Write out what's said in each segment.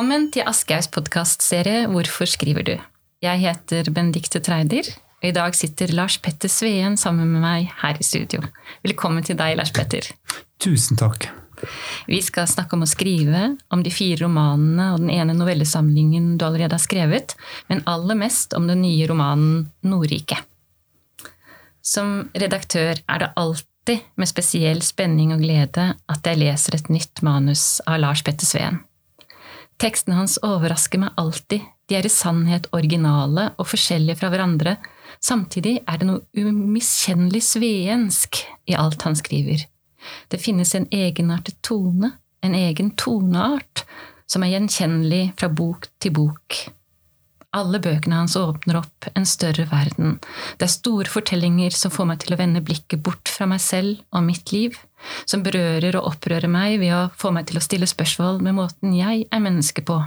Velkommen til Aschehougs podkastserie Hvorfor skriver du? Jeg heter Benedicte Treider, og i dag sitter Lars Petter Sveen sammen med meg her i studio. Velkommen til deg, Lars Petter. Tusen takk. Vi skal snakke om å skrive, om de fire romanene og den ene novellesamlingen du allerede har skrevet, men aller mest om den nye romanen Nordrike. Som redaktør er det alltid med spesiell spenning og glede at jeg leser et nytt manus av Lars Petter Sveen. Tekstene hans overrasker meg alltid, de er i sannhet originale og forskjellige fra hverandre, samtidig er det noe umiskjennelig sveensk i alt han skriver. Det finnes en egenartet tone, en egen toneart, som er gjenkjennelig fra bok til bok. Alle bøkene hans åpner opp en større verden. Det er store fortellinger som får meg til å vende blikket bort fra meg selv og mitt liv, som berører og opprører meg ved å få meg til å stille spørsmål med måten jeg er menneske på.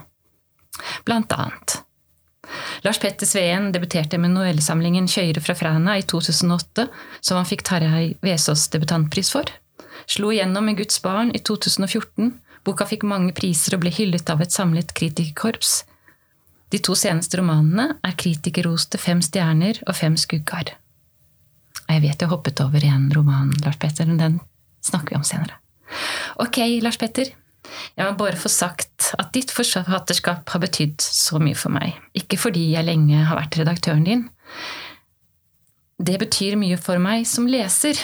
Blant annet. Lars Petter Sveen debuterte med novellesamlingen Kjøyre fra Fræna i 2008, som han fikk Tarjei Vesaas debutantpris for. Slo igjennom med Guds barn i 2014. Boka fikk mange priser og ble hyllet av et samlet kritikerkorps. De to seneste romanene er kritikerroste fem stjerner og fem skuggar. Jeg vet jeg hoppet over en roman, Lars Petter, men den snakker vi om senere. Ok, Lars Petter. Jeg må bare få sagt at ditt forfatterskap har betydd så mye for meg. Ikke fordi jeg lenge har vært redaktøren din. Det betyr mye for meg som leser.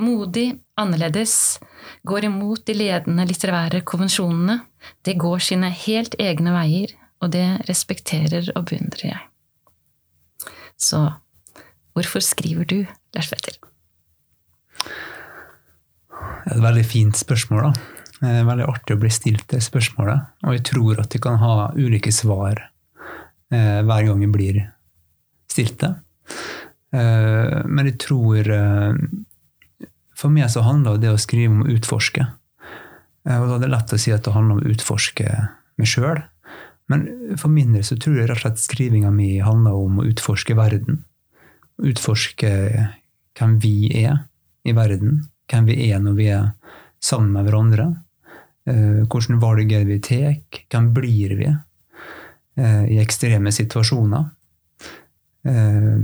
Modig, annerledes, går imot de ledende litterære konvensjonene. Det går sine helt egne veier, og det respekterer og beundrer jeg. Så hvorfor skriver du, Lars Petter? Det er et veldig fint spørsmål. da. Det er veldig artig å bli stilt det spørsmålet. Og jeg tror at jeg kan ha ulike svar eh, hver gang jeg blir stilt det. Eh, men jeg tror eh, For meg så handler det å skrive om å utforske. Eh, og da er det lett å si at det handler om å utforske meg sjøl. Men for min del så tror jeg rett og slett skrivinga mi handler om å utforske verden. Utforske hvem vi er i verden. Hvem vi er når vi er sammen med hverandre. Eh, Hvilke valg vi tar? Hvem blir vi eh, i ekstreme situasjoner? Eh,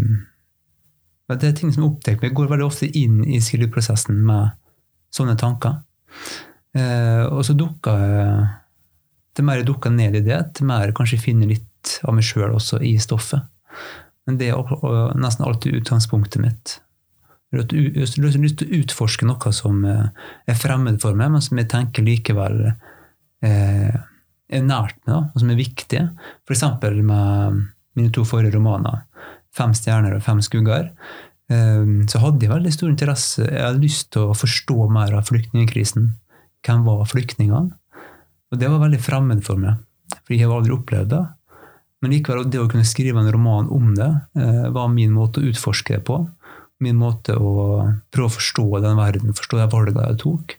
det er ting som jeg meg. Jeg går veldig ofte inn i skriveprosessen med sånne tanker. Og så dukker til mer jeg dukker ned i det, til mer jeg kanskje finner litt av meg sjøl også i stoffet. Men det er nesten alltid utgangspunktet mitt. Jeg har lyst til å utforske noe som eh, er fremmed for meg, men som jeg tenker likevel eh, er nært meg, og som er viktig. F.eks. med mine to forrige romaner, 'Fem stjerner' og 'Fem skugger'. Eh, så hadde jeg veldig stor interesse. Jeg hadde lyst til å forstå mer av flyktningkrisen. Hvem var flyktningene? Og det var veldig fremmed for meg, for jeg har aldri opplevd det. Men likevel, det å kunne skrive en roman om det eh, var min måte å utforske det på. Min måte å prøve å forstå den verden, forstå de valgene jeg tok.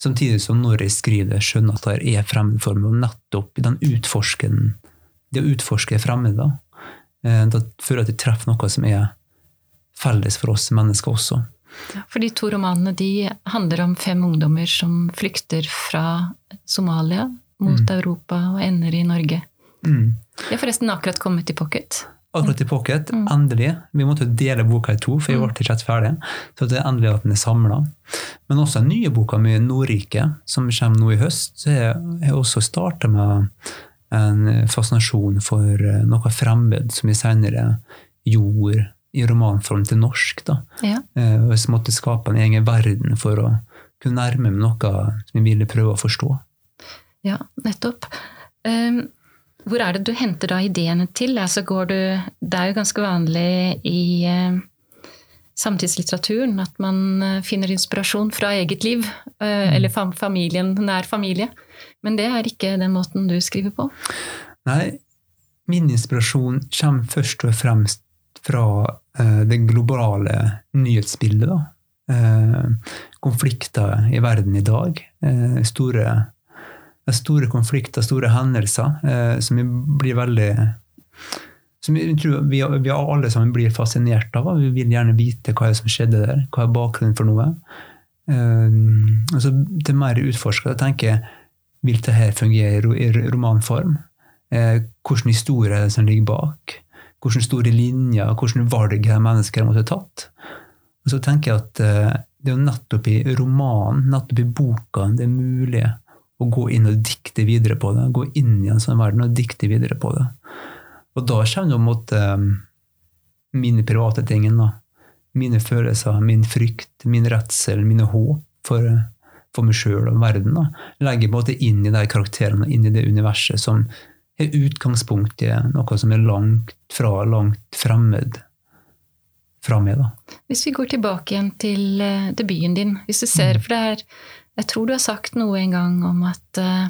Samtidig som når jeg skriver skjønner at det er fremmed for meg. Og nettopp i den utforsken, det å utforske fremmed, da, eh, da føler jeg at jeg treffer noe som er felles for oss mennesker også. For de to romanene de handler om fem ungdommer som flykter fra Somalia mot mm. Europa og ender i Norge. Mm. De har forresten akkurat kommet i pocket. Akkurat i pocket, mm. endelig. Vi måtte dele boka i to, for jeg ble ikke helt ferdig. Så det er endelig at den er samla. Men også den nye boka med Nordrike, som kommer nå i høst, så har jeg også starta med en fascinasjon for noe fremmed som jeg senere gjorde i romanform til norsk. da. Ja. Eh, og jeg måtte skape en egen verden for å kunne nærme meg noe som jeg ville prøve å forstå. Ja, nettopp. Um, hvor er det du henter da ideene til? Altså du, det er jo ganske vanlig i uh, samtidslitteraturen at man uh, finner inspirasjon fra eget liv, uh, mm. eller fam familien, nær familie. Men det er ikke den måten du skriver på? Nei, min inspirasjon kommer først og fremst fra eh, det globale nyhetsbildet. Da. Eh, konflikter i verden i dag. Eh, store, store, konflikter, store hendelser som vi blir veldig som jeg tror vi, vi alle sammen blir fascinert av. Vi vil gjerne vite hva som skjedde der. Hva er bakgrunnen for noe? altså, til mer utforska tenker jeg vil dette fungere i romanform? Uh, hvilken historie er det som ligger bak? Hvilke store linjer, hvilke valg har mennesker måtte ha tatt? Og så tenker jeg at eh, det er jo nettopp i romanen, nettopp i boka, det er mulig å gå inn og dikte videre på det. Gå inn i en sånn verden og dikte videre på det. Og da kommer det mot um, mine private ting. Mine følelser, min frykt, min redsel, mine håp for, for meg sjøl og verden. Da. Legger på en måte inn i de karakterene, inn i det universet som er utgangspunktet noe som er langt fra, langt fremmed fra meg. Da. Hvis vi går tilbake igjen til uh, debuten din, hvis du ser, mm. for det er Jeg tror du har sagt noe en gang om at, uh,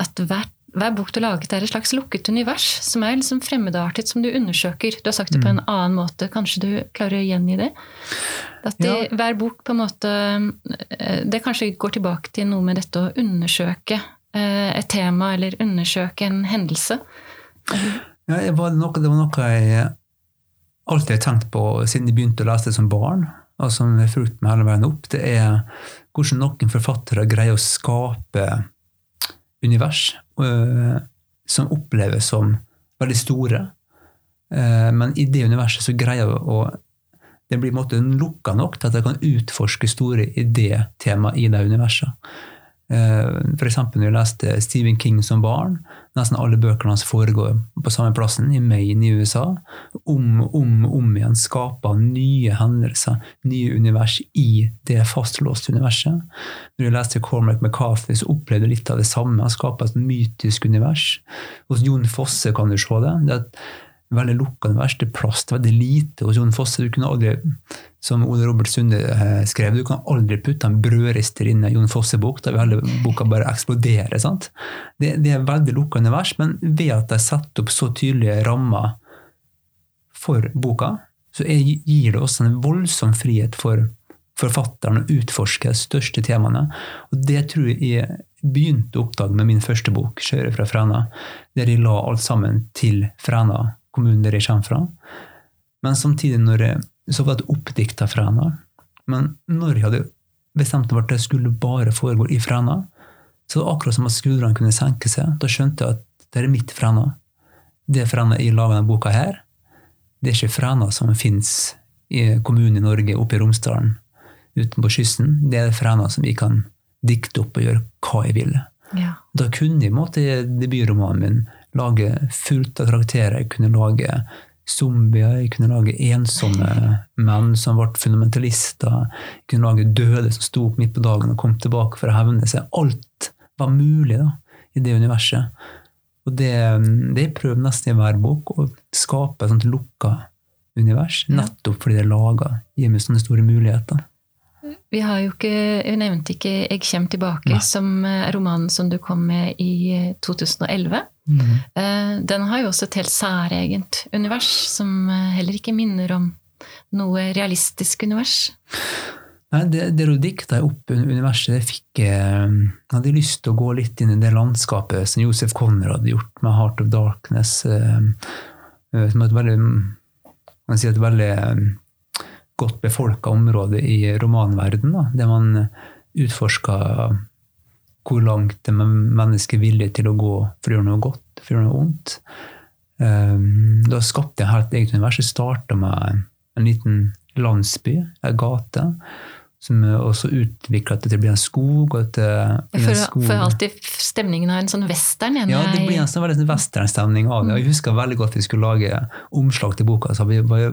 at hvert hver bok du har laget, er et slags lukket univers som er liksom fremmedartet, som du undersøker. Du har sagt det på en mm. annen måte. Kanskje du klarer å gjengi det? At de, ja. hver bok på en måte eh, Det kanskje går tilbake til noe med dette å undersøke et tema, eller undersøke en hendelse. Ja, det, var noe, det var noe jeg alltid har tenkt på siden jeg begynte å lese det som barn, og som har fulgt meg hele veien opp, det er hvordan noen forfattere greier å skape univers øh, som oppleves som veldig store. Men i det universet så greier jeg å Det blir på en måte lukka nok til at jeg kan utforske store idétema i det universet. Eh, F.eks. når jeg leste Stephen King som barn. Nesten alle bøkene hans foregår på samme plassen, i Maine i USA. Om og om, om igjen skaper nye hendelser, nye univers i det fastlåste universet. Når jeg leste Cormac McCarthy, så opplevde jeg litt av det samme. Han skaper et mytisk univers. Hos Jon Fosse kan du se det. det er et veldig lukka univers. Det til veldig lite hos Jon Fosse. Du kunne aldri som Ole Robert Sunde eh, skrev, du kan aldri putte en brødrister inn i Jon Fosse-bok. Da vil boka bare eksplodere. sant? Det, det er veldig lukka univers, men ved at de setter opp så tydelige rammer for boka, så gir det også en voldsom frihet for forfatteren å utforske de største temaene. Og det tror jeg jeg begynte å oppdage med min første bok, 'Kjøre fra Fræna', der jeg la alt sammen til Fræna, kommunen der jeg kommer fra. Men samtidig, når jeg så var det oppdikta Fræna. Men når jeg hadde bestemt meg for at det skulle bare foregå i Fræna, så det var akkurat som at skuldrene kunne senke seg. Da skjønte jeg at det er mitt Fræna. Det Fræna jeg lager denne boka her, det er ikke Fræna som fins i kommunen i Norge, oppe i Romsdalen, utenpå kysten. Det er Fræna som vi kan dikte opp og gjøre hva jeg vil. Ja. Da kunne jeg i måte debutromanen min lage fullt av karakterer. Jeg kunne lage zombier, jeg kunne lage ensomme menn som ble fundamentalister. Jeg kunne lage døde som sto opp midt på dagen og kom tilbake for å hevne seg. Alt var mulig da, i det universet. Og det, det prøver nesten i hver bok, å skape et sånt lukka univers. Nettopp fordi det er laga, gir meg sånne store muligheter. Vi har jo ikke, jeg nevnte ikke 'Jeg kjem tilbake', Nei. som er romanen som du kom med i 2011. Eh, den har jo også et helt særegent univers, som eh, heller ikke minner om noe realistisk univers. Nei, det, det du dikta opp universet, det fikk jeg hadde lyst til å gå litt inn i det landskapet som Josef Conrad hadde gjort med 'Heart of Darkness'. Eh, som et veldig, man si et veldig godt befolka område i romanverden, da, der man utforska hvor langt er mennesket villig til å gå for å gjøre noe godt, for å gjøre noe vondt? Ehm, da skapte jeg helt eget univers. Jeg starta med en liten landsby, ei gate. Som også utvikla til å bli en skog. Og til jeg føler, skog. får alltid stemningen av en sånn western igjen. Ja, det blir en sånn veldig westernstemning av det. Jeg husker veldig godt vi skulle lage omslag til boka. så vi var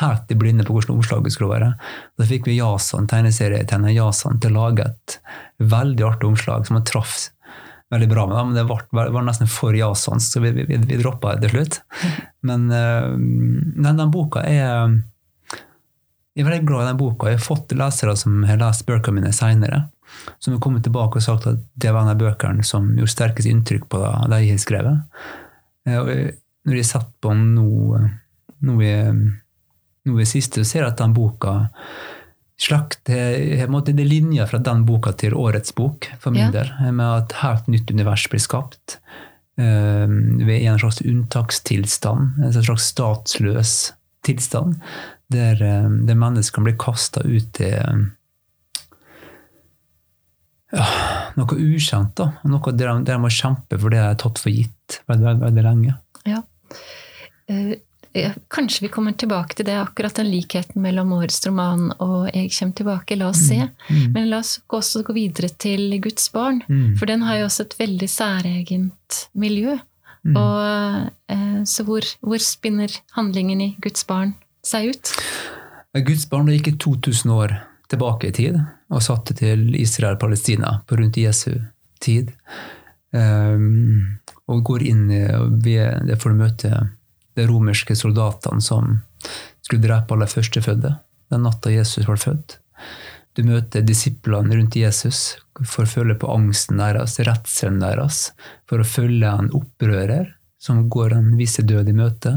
helt i blinde på hvordan omslaget skulle være. Da fikk vi Jason, tegneserietegner Jason til å lage et veldig artig omslag som han traff veldig bra med. Men det var, var nesten for Jason, så vi, vi, vi droppa det til slutt. Men uh, den, den, boka er Jeg er veldig glad i den boka. Jeg har fått lesere som har lest bøkene mine seinere, som har kommet tilbake og sagt at det var en av bøkene som gjorde sterkest inntrykk på det jeg har skrevet. Og når jeg satt på nå, nå i nå i siste og ser at den boka slakter Det er linjer fra den boka til årets bok, for min ja. del. Med at et helt nytt univers blir skapt. Uh, ved en slags unntakstilstand, en slags statsløs tilstand, der, uh, der mennesker blir kasta ut til ja, noe ukjent. da, Noe der de, der de må kjempe for det de har tatt for gitt veldig, veldig, veldig lenge. Ja. Ja, Kanskje vi kommer tilbake til det, akkurat den likheten mellom årets roman og Jeg kommer tilbake. La oss se. Mm. Men la oss også gå videre til Guds barn. Mm. For den har jo også et veldig særegent miljø. Mm. Og, eh, så hvor, hvor spinner handlingen i Guds barn seg ut? Guds barn gikk 2000 år tilbake i tid og satte til Israel-Palestina på rundt Jesu tid. Um, og går inn i ved det får du møte de romerske soldatene som skulle drepe alle førstefødte den natta Jesus var født. Du møter disiplene rundt Jesus for å føle på angsten deres, redselen deres, for å følge en opprører som går en visse død i møte.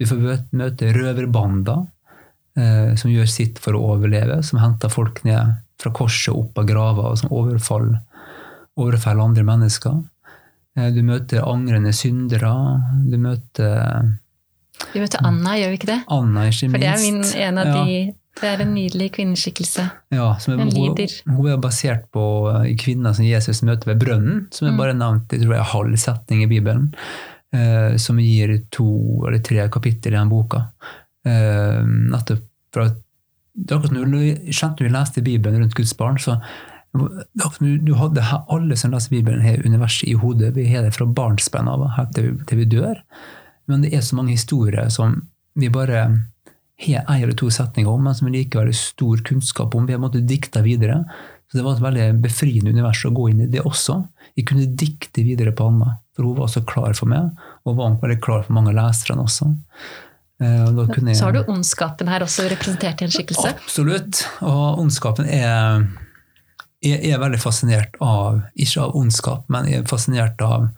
Du får møte røverbander eh, som gjør sitt for å overleve, som henter folk ned fra korset opp av grava, og som overfaller, overfaller andre mennesker. Eh, du møter angrende syndere. Du møter Vi møter Anna, gjør vi ikke det? Anna, ikke minst. For det er min, en av Ja. de Det er en nydelig kvinneskikkelse. Ja, som er, hun, hun er basert på kvinner som Jesus møter ved brønnen, som er Mm. bare nevnt jeg tror jeg, halv setning i Bibelen, eh, som gir to eller tre kapittel i den boka. Eh, nettopp for at det er akkurat som du du leste Bibelen rundt Guds barn, så du, du hadde her- alle som leser Bibelen, har universet i hodet. Vi har det fra barnsben av helt til, til vi dør. Men det er så mange historier som vi bare har en eller to setninger om, men som vi likevel har stor kunnskap om. Vi har måttet dikte videre. Så det var et veldig befriende univers å gå inn i det også. Jeg kunne dikte videre på Anna, for hun var så klar for meg, og var veldig klar for mange av leserne også. Eh, og jeg- Så har du ondskapen her også representert i en skikkelse. Absolutt. Og ondskapen er Jeg er veldig fascinert av, ikke av ondskap, men jeg er fascinert av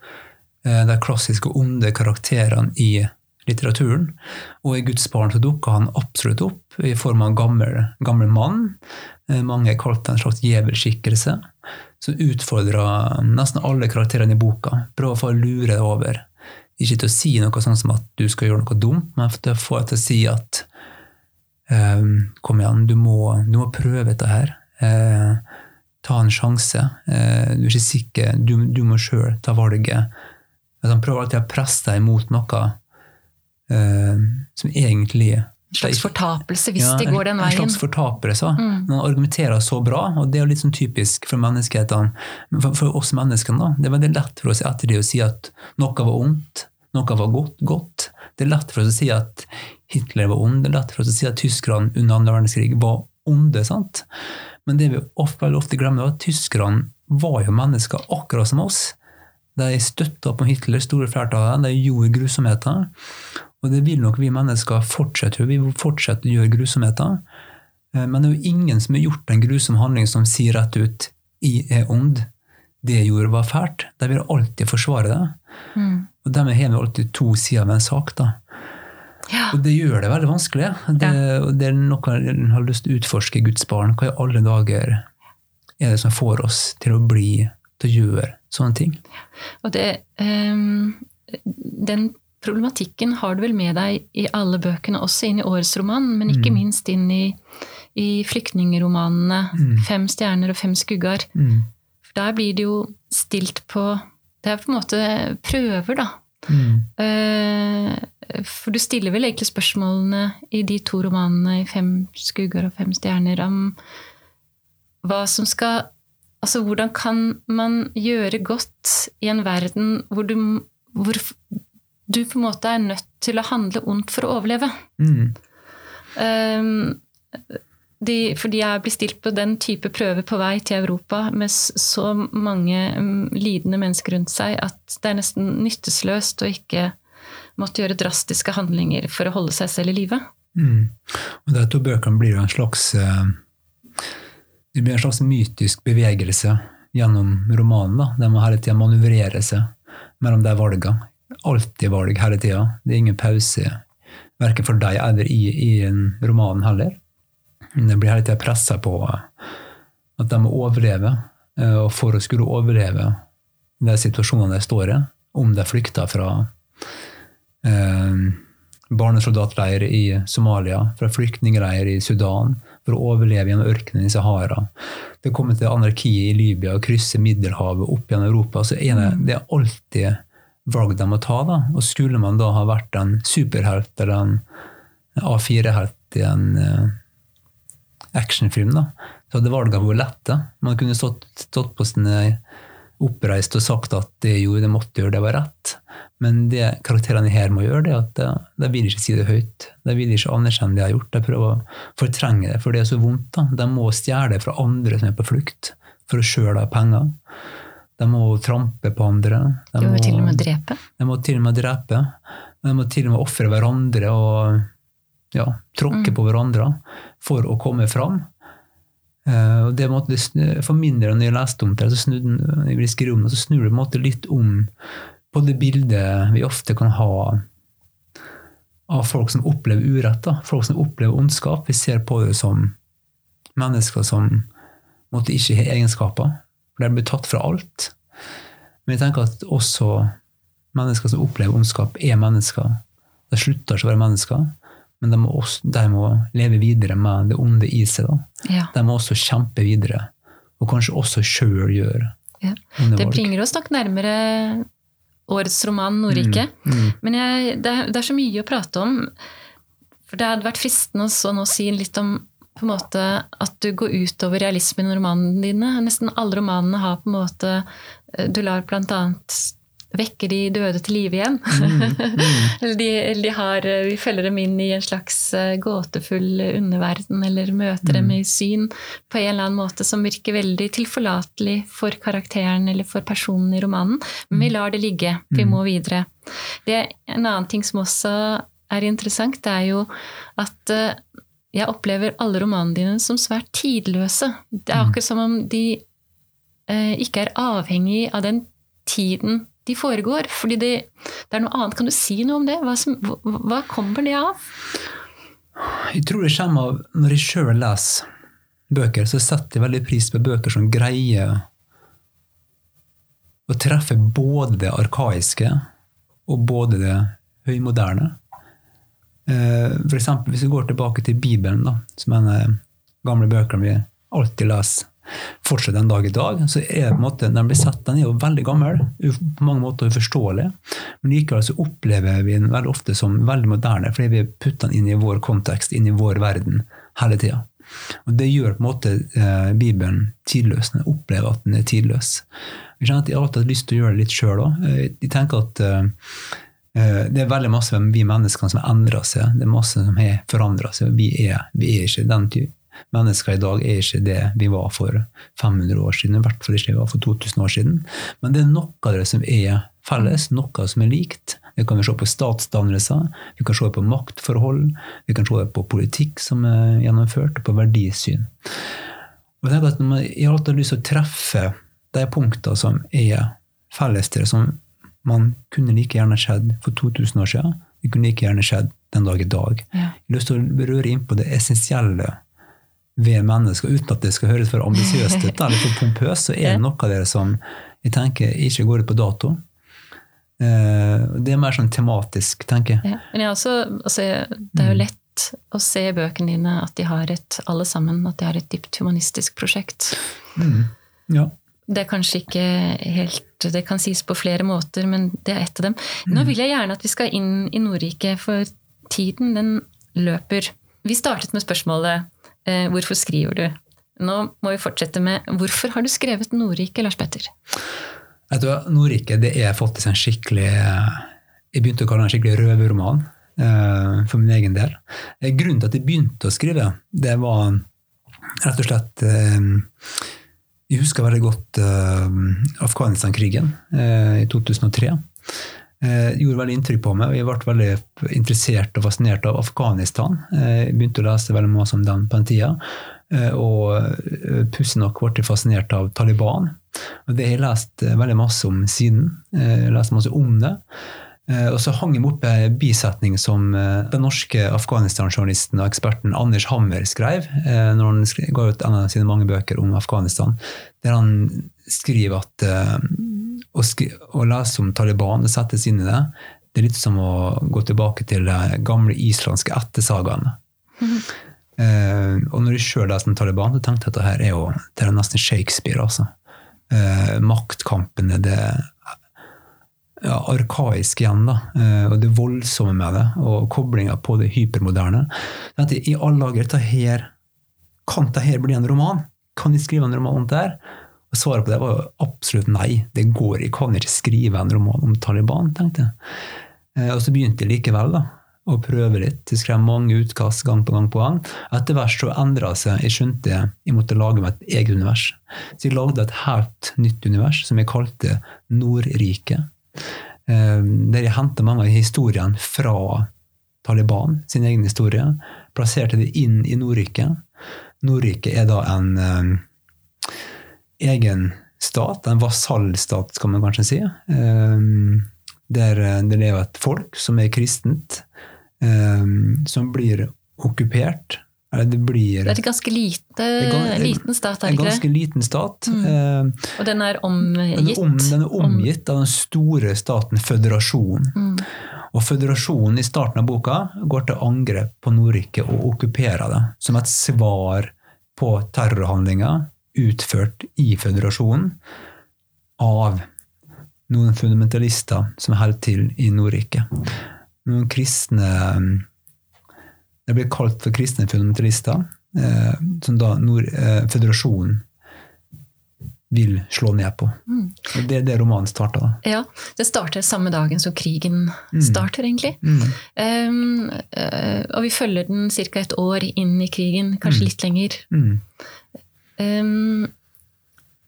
de klassiske onde karakterene i litteraturen. Og i Guds barn så dukker han absolutt opp i form av en gammel, gammel mann. Eh, Mange har kalt det en slags djevelskikkelse. Som utfordra nesten alle karakterene i boka. Prøver å lure deg over. Ikke til å si noe sånn som at du skal gjøre noe dumt, men til å få deg til å si at eh, Kom igjen, du må, du må prøve dette her. Eh, ta en sjanse. Eh, du er ikke sikker. Du, du må sjøl ta valget. At han prøver alltid å presse deg mot noe uh, som egentlig En slags fortapelse hvis Ja, de går den veien. En slags fortapelse. Mm. Men han argumenterer så bra, og det er jo litt sånn typisk for menneskeheten. For, for oss menneskene, da. Det er veldig lett for oss etter det å si at noe var ondt, noe var godt. godt. Det er lett for oss å si at Hitler var ond, det er lett for oss å si at tyskerne under andre verdenskrig var onde. sant? Men det vi ofte, ofte glemmer, er at tyskerne var jo mennesker akkurat som oss. De støtta på Hitler, store flertallet, de gjorde grusomheter. Og det vil nok vi mennesker fortsette. Vi vil fortsette å gjøre grusomheter. Eh, Men det er jo ingen som har gjort en grusom handling som sier rett ut 'I er ond'. Det jeg gjorde, var fælt. De vil alltid forsvare det. Mm. Og dermed har vi alltid to sider ved en sak. da. Ja. Og det gjør det veldig vanskelig. Det, og det er noe en har lyst til å utforske i Guds barn. Hva i alle dager er det som får oss til å bli, til å gjøre sånne ting? Og det, um, den problematikken har du vel med deg i alle bøkene, også inn i årets roman, men ikke Mm. minst inn i, i flyktningeromanene Mm. 'Fem stjerner og fem skugger'. Mm. For der blir det jo stilt på Det er på en måte prøver, da. Eh, For du stiller vel egentlig spørsmålene i de to romanene i 'Fem skugger og fem stjerner' om hva som skal Altså, hvordan kan man gjøre godt i en verden hvor du, hvor du på en måte er nødt til å handle ondt for å overleve? Mm. Um, de, fordi jeg blir stilt på den type prøve på vei til Europa med så mange um, lidende mennesker rundt seg at det er nesten nyttesløst å ikke måtte gjøre drastiske handlinger for å holde seg selv i live. Mm. Og de to bøkene blir jo en slags eh, Det blir en slags mytisk bevegelse gjennom romanen. da. De må hele tida manøvrere seg mellom de valgene. Alltid valg hele tida. Det er ingen pause, verken for deg eller i, i en roman heller. Det blir hele tida pressa på at de må overleve. eh, Og for å skulle overleve de situasjonene de står i, om de flykter fra eh, barnesoldatleir i Somalia, fra flyktningleir i Sudan, for å overleve gjennom ørkenen i Sahara. Det å komme til anarkiet i Libya og krysse Middelhavet opp gjennom Europa. så er det, det er alltid valg de må ta. da. Og skulle man da ha vært en superhelt eller en A4-helt i en uh, actionfilm, da, så hadde valgene vært lette. Man kunne stått, stått på sine oppreist og sagt at det, gjorde det måtte gjøre, det var rett. Men det karakterene her må gjøre, det er at de, de vil ikke si det høyt. De vil ikke anerkjenne det de har gjort. De prøver å fortrenge det, for det er så vondt. da. De må stjele fra andre som er på flukt, for å sjøl ha penger. De må trampe på andre. De, de må til og med drepe? De må til og med drepe. De må til og med ofre hverandre og ja, tråkke mm. på hverandre for å komme fram. Uh, det måtte, for min del, når jeg leste om det, så snudde, jeg om det, så snur det litt om på det bildet vi ofte kan ha av folk som opplever urett. Da. Folk som opplever ondskap. Vi ser på det som mennesker som måtte ikke ha egenskaper. For de blir tatt fra alt. Men jeg tenker at også mennesker som opplever ondskap, er mennesker. De slutter ikke å være mennesker men de må, også, de må, leve videre med det onde i seg. Ja. De må også kjempe videre, og kanskje også sjøl gjøre ja. Det bringer oss nok nærmere årets roman 'Nordrike'. Mm, mm. Men jeg, det, er, det, er, så mye å prate om. For det hadde vært fristende å nå si litt om på en måte at du går utover realismen i romanene dine. Nesten alle romanene har på en måte Du lar blant annet vekker de døde til live igjen. Mm, mm. de, de, har, eh, vi følger dem inn i en slags eh, gåtefull underverden, eller møter mm. dem i syn på en eller annen måte som virker veldig tilforlatelig for karakteren eller for personen i romanen. Men vi mm. lar det ligge. Vi mm. må videre. Det, er en annen ting som også er interessant, det er jo at uh, jeg opplever alle romanene dine som svært tidløse. Det er akkurat som om de eh, ikke er avhengig av den tiden de foregår. Fordi det, det, er noe annet. Kan du si noe om det? Hva, som, hva kommer det av? Jeg tror det kommer av Når jeg sjøl leser bøker, så setter jeg veldig pris på bøker som greier å treffe både det arkaiske og både det høymoderne. Eh, for eksempel, hvis vi går tilbake til Bibelen, da, som er en gamle bøkene vi alltid leser fortsatt en dag i dag. så er på en måte, Den blir sett, den er jo veldig gammel, på mange måter uforståelig. Men likevel så opplever vi den veldig ofte som veldig moderne, fordi vi putter den inn i vår kontekst, inn i vår verden, hele tida. Og Det gjør på en måte eh, Bibelen tidløs. Den opplever at den er tidløs. Jeg har alltid lyst til å gjøre det litt sjøl òg. Jeg tenker at eh, eh, det er veldig masse vi menneskene som har endra seg. Det er masse som har forandra seg. Vi er, vi er ikke den type Mennesker i dag er ikke det vi var for 500 år siden, i hvert fall ikke vi var for 2000 år siden. Men det er noe av det som er felles, noe som er likt. Vi kan se på statsdannelser, vi kan se på maktforhold, vi kan se på politikk som er gjennomført, og på verdisyn. Og jeg, at jeg har alltid lyst til å treffe de punktene som er felles til det, som man kunne like gjerne skjedd for 2000 år siden. Det kunne like gjerne skjedd den dag i dag. Ja. Jeg har lyst til å berøre inn på det essensielle ved mennesker, uten at det skal høres for ambisiøst ut eller for pompøst, så er det noe av dere som jeg tenker ikke går ut på dato. Eh, det er mer sånn tematisk, tenker jeg. Ja, men jeg også, altså, det er jo mm. lett å se i bøkene dine at de har et, alle sammen, at de har et dypt humanistisk prosjekt. Mm. Ja. Det er kanskje ikke helt Det kan sies på flere måter, men det er ett av dem. Nå mm. vil jeg gjerne at vi skal inn i Nordrike, for tiden den løper. Vi startet med spørsmålet Eh, hvorfor skriver du? Nå må vi fortsette med hvorfor har du skrevet Nordrike, Lars Petter? Jeg tror Nordrike det er faktisk en skikkelig Jeg begynte å kalle det en skikkelig røverroman eh, for min egen del. Eh, grunnen til at jeg begynte å skrive, det var rett og slett Jeg husker veldig godt Afghanistan-krigen i 2003. Det gjorde veldig inntrykk på meg, og jeg ble veldig interessert og fascinert av Afghanistan. Jeg begynte å lese veldig mye om den på den tida. Og pussig nok ble jeg fascinert av Taliban. Og det har jeg lest veldig masse om siden. Har lest masse om det. Og så hang jeg meg opp en bisetning som den norske Afghanistan-journalisten og eksperten Anders Hammer skrev når han ga ut en av sine mange bøker om Afghanistan, der han skriver at å, lese om Taliban og sette seg inn i det, det er litt som å gå tilbake til de gamle islandske ettersagaene. Mm. Uh, og når jeg sjøl leste Taliban, så tenkte jeg at det her er jo det er nesten Shakespeare. altså. Uh, maktkampene, det ja, arkaiske igjen, da, Uh, og det voldsomme med det, og koblinga på det hypermoderne. I alle dager, dette her, kan dette her bli en roman? Kan de skrive en roman om det her? Svaret på det var jo absolutt nei. Det går, Jeg kan ikke skrive en roman om Taliban, tenkte jeg. Eh, og så begynte jeg likevel da, å prøve litt. Jeg skrev mange utkast gang på gang. på gang. Etter hvert så endra seg. Jeg skjønte jeg måtte lage meg et eget univers. Så jeg lagde et helt nytt univers som jeg kalte Nordriket. Eh, der jeg henta mange av historiene fra Taliban sin egen historie. Plasserte det inn i Nordriket. Nordriket er da en eh, egen stat, en vasallstat, skal man kanskje si. Um, der det lever et folk som er kristent, um, som blir okkupert. Eller det blir Det er en ganske lite, er, liten stat, er det ikke det En ganske liten stat. Mm. Um, Og den er den, omgitt. om, den er omgitt av den store staten Føderasjonen. Mm. Og Føderasjonen i starten av boka går til angrep på Nordriket og okkuperer det, som et svar på terrorhandlinger utført i Føderasjonen av noen fundamentalister som holder til i Nordrike. Noen kristne Det blir kalt for kristne fundamentalister, eh, som da Nord, eh, Føderasjonen vil slå ned på. Mm. Det er det romanen starter. da. Ja, det starter samme dagen som krigen Mm. starter, egentlig. Mm. Um, og vi følger den ca. et år inn i krigen, kanskje Mm. litt lenger. Um,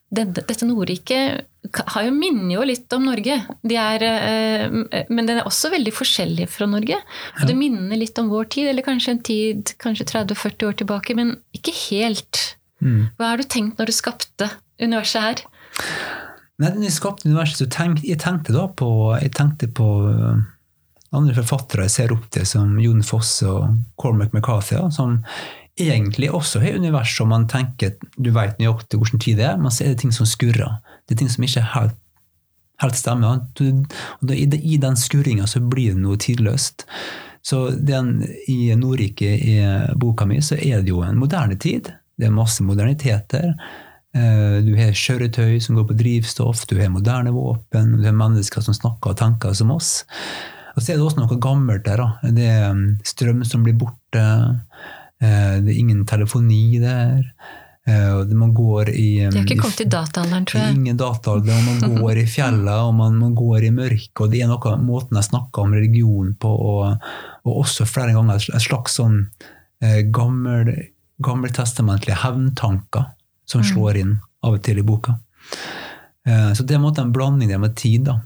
det, dette Nordriket har jo minner jo litt om Norge. De er, uh, men den er også veldig forskjellig fra Norge. Og det minner litt om vår tid, eller kanskje en tid kanskje 30-40 år tilbake, men ikke helt. Mm. Hva har du tenkt når du skapte universet her? Nei, når jeg skapte universet, så tenkte jeg tenkte da på, jeg tenkte på øh, andre forfattere jeg ser opp til, som Jon Foss og Cormac McCarthy, ja, som egentlig også har univers som man tenker du vet nøyaktig hvilken tid det er, men så er det ting som skurrer. Det er ting som ikke helt, helt stemmer. Og i, I den skurringa så blir det noe tidløst. Så den, I Nordriket, i boka mi, så er det jo en moderne tid. Det er masse moderniteter. Eh, Du har kjøretøy som går på drivstoff, du har moderne våpen, du har mennesker som snakker og tenker som oss. Og så er det også noe gammelt der. da. Det er um, strøm som blir borte. Eh, Det er ingen telefoni der. eh, og Man går i um, De har ikke kommet til dataalderen, tror jeg. ingen dataalder, og man går i fjellet og man, man går i mørket. Og det er noe måten jeg snakker om religion på, og, og også flere ganger et slags sånn eh, gammel, gammeltestamentlige hevntanker som Mm. slår inn av og til i boka. Eh, så det er en måte en blanding der med tid. da.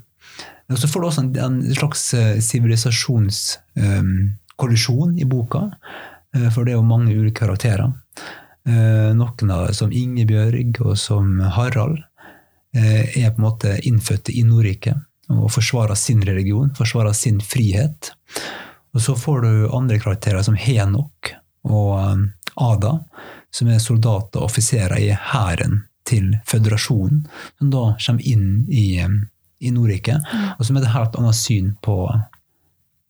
Og så får du også en, en slags eh, sivilisasjonskollisjon i boka, eh, for det er jo mange ulike karakterer. Eh, Noen av som Ingebjørg og som Harald eh, er på en måte innfødte i Nordriket og forsvarer sin religion, forsvarer sin frihet. Og så får du andre karakterer som Henok og eh, Ada, som er soldater og offiserer i hæren til føderasjonen, som da kommer inn i, eh, i Nordriket, og som er et helt annet syn på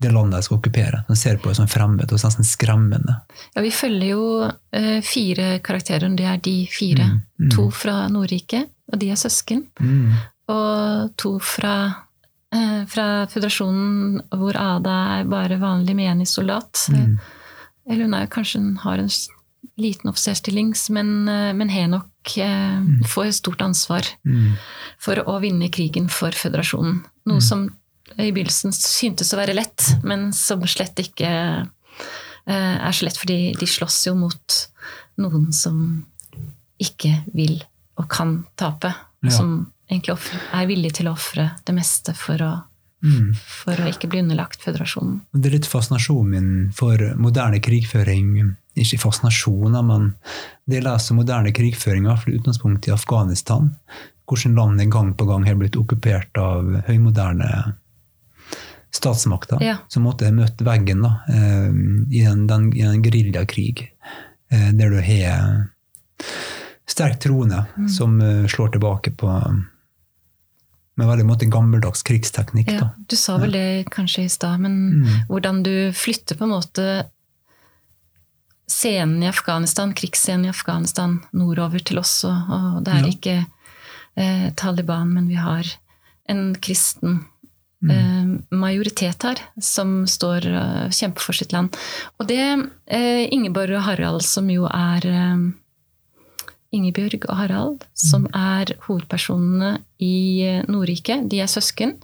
det landet de skal okkupere. De ser på det som fremmed og nesten skremmende. Ja, vi følger jo eh, fire karakterer, det er de fire. Mm, mm. To fra Nordrike, og de er søsken. Mm. Og to fra, eh, fra Føderasjonen, hvor Ada er bare vanlig menig soldat. Mm. Eller hun er kanskje hun har en liten offiserstilling, men, eh, men Henok eh, får stort ansvar Mm. for å vinne krigen for Føderasjonen. Noe Mm. som i begynnelsen syntes å være lett, men som slett ikke eh, er så lett, fordi de slåss jo mot noen som ikke vil og kan tape. Ja. som egentlig er villig til å ofre det meste for å, Mm. for å ikke bli underlagt føderasjonen. Det er litt fascinasjonen min for moderne krigføring. Ikke fascinasjon, men det jeg leser om moderne krigføring, i utgangspunkt i Afghanistan. Hvordan landet gang på gang har blitt okkupert av høymoderne statsmakter. Ja. Som måtte møte veggen da, eh, i en, den, i en geriljakrig. eh, Der du har sterk troende Mm. som eh, slår tilbake på med veldig måte, gammeldags krigsteknikk. Ja, du sa vel det kanskje i stad, men Mm. hvordan du flytter på en måte scenen i Afghanistan, krigsscenen i Afghanistan nordover til oss. Og, og det er Ja. ikke eh, Taliban, men vi har en kristen Mm. eh, majoritet her som står og kjemper for sitt land. Og det eh, Ingeborg og Harald, som jo er eh, Ingebjørg og Harald, som er hovedpersonene i eh, Nordrike, de er søsken.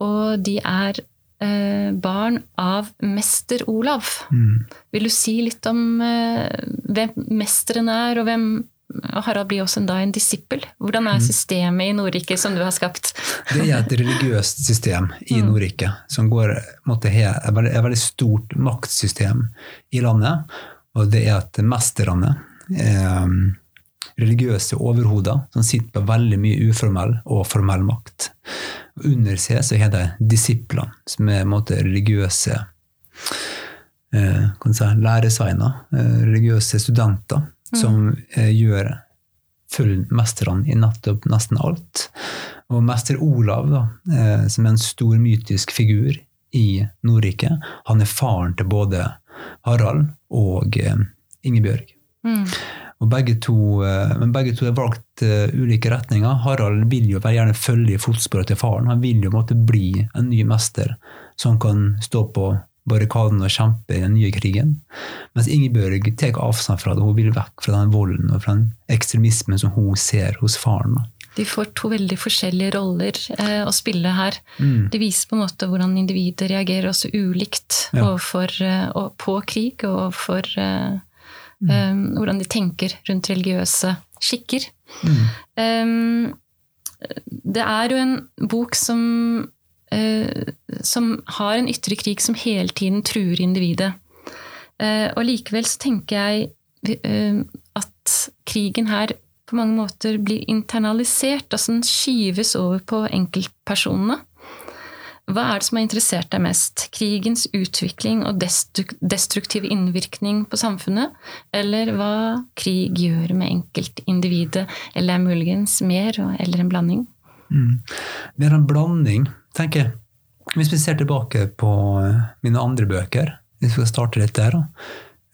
Og de er eh, barn av mester Olav. Mm. Vil du si litt om eh, hvem mesteren er, og hvem Harald blir også da en disippel. Hvordan er systemet i Nordrike som du har skapt? Det er et religiøst system i Nordrike som går, måtte ha et veldig, et veldig stort maktsystem i landet. Og det er at mesterne, eh, religiøse overhoder, som sitter på veldig mye uformell og formell makt. Under seg så har de disiplene, som er måtte, religiøse eh, si, læresveiner, eh, religiøse studenter, som eh, gjør fullmesterne i nettopp nesten alt. Og mester Olav, da, eh, som er en stor mytisk figur i Nordrike, han er faren til både Harald og eh, Ingebjørg. Mm. Og begge to, eh, men begge to har valgt eh, ulike retninger. Harald vil jo gjerne følge i fotsporet til faren. Han vil jo måtte bli en ny mester som kan stå på barrikaden og kjempe i den nye krigen. Mens Ingebjørg tar avstand fra det. Hun vil vekk fra den volden og fra den ekstremismen som hun ser hos faren. De får to veldig forskjellige roller eh, å spille her. Mm. Det viser på en måte hvordan individet reagerer også ulikt Ja. overfor, eh, og på krig, og overfor eh, eh, hvordan de tenker rundt religiøse skikker. Mm. Eh, det er jo en bok som, som har en ytre krig som hele tiden truer individet. Eh, og likevel så tenker jeg eh, at krigen her på mange måter blir internalisert, altså den skyves over på enkeltpersonene. Hva er det som har interessert deg mest? Krigens utvikling og destruktiv innvirkning på samfunnet? Eller hva krig gjør med enkeltindividet? Eller er muligens mer, eller en blanding? Mm. Det en blanding, tenker jeg. Hvis vi ser tilbake på eh, mine andre bøker, hvis vi skal starte litt der,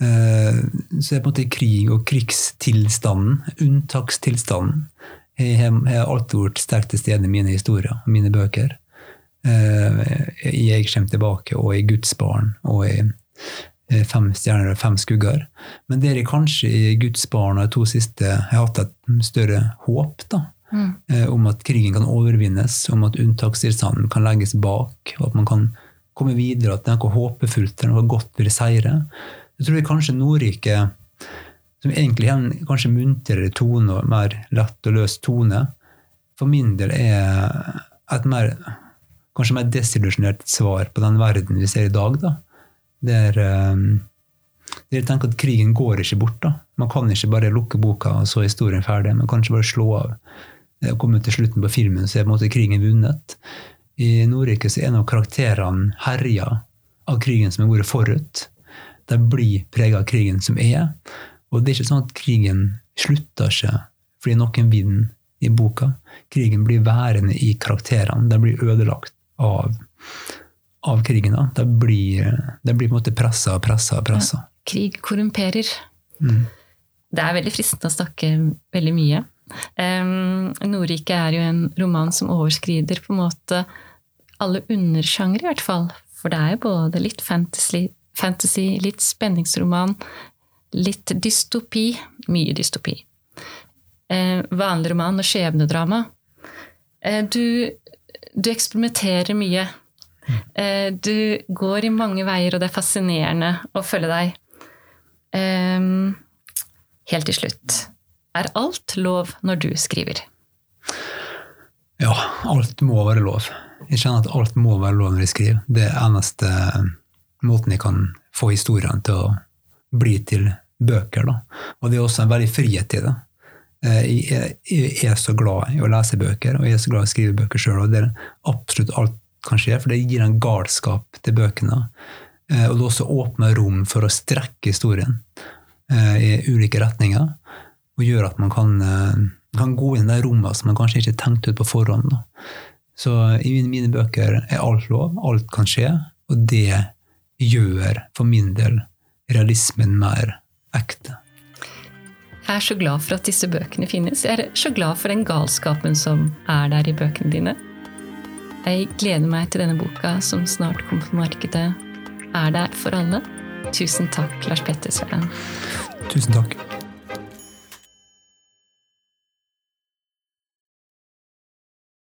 eh, så er på en måte krig og krigstilstanden, unntakstilstanden, jeg har alltid vært sterkt til stede i mine historier og mine bøker. Eh, Jeg kommer tilbake, og i Guds barn, og i Fem stjerner og fem skugger. Men der jeg kanskje i Guds barn og de to siste har hatt et større håp, da Mm. eh, om at krigen kan overvinnes, om at unntakstilstanden kan legges bak, og at man kan komme videre, at det er noe håpefullt eller noe godt vil seire. Jeg tror kanskje Nordrike, som egentlig har en kanskje muntrere tone og mer lett og løs tone, for min del er et mer, kanskje mer desillusjonert svar på den verden vi ser i dag. da. Der, eh, der jeg tenker at krigen går ikke bort. da. Man kan ikke bare lukke boka og så er historien ferdig. Man kan ikke bare slå av og komme til slutten på filmen, så er på en måte krigen vunnet. I Nordrike så er nok karakterene herja av krigen som har vært forut. De blir prega av krigen som er. Og det er ikke sånn at krigen slutter ikke fordi noen vinner i boka. Krigen blir værende i karakterene. De blir ødelagt av, av krigen. da. De blir, de blir på en måte pressa og pressa og pressa. Krig korrumperer. Mm. Det er veldig fristende å snakke veldig mye. Um, Nordrike er jo en roman som overskrider på en måte alle undersjangre, i hvert fall. For det er jo både litt fantasy, fantasy litt spenningsroman, litt dystopi. Mye dystopi. Uh, vanlig roman og skjebnedrama. Uh, du, du eksperimenterer mye. Uh, du går i mange veier, og det er fascinerende å følge deg. Um, helt til slutt. Er alt lov når du skriver? Ja, alt må være lov. Jeg kjenner at alt må være lov når jeg skriver. Det er eneste måten jeg kan få historiene til å bli til bøker. Da. Og det er også en veldig frihet i det. Eh, Jeg er, så glad i å lese bøker, og jeg er så glad i å skrive bøker sjøl. Og det er absolutt alt kan skje, for det gir en galskap til bøkene. Eh, Og det også åpner rom for å strekke historien eh, i ulike retninger. Og gjør at man kan, eh, kan gå inn i de rommene som man kanskje ikke tenkte ut på forhånd. Da. Så i mine, bøker er alt lov, alt kan skje, og det gjør for min del realismen mer ekte. Jeg er så glad for at disse bøkene finnes. Jeg er så glad for den galskapen som er der i bøkene dine. Jeg gleder meg til denne boka som snart kommer på markedet, er der for alle. Tusen takk, Lars Petter Sveen. Tusen takk.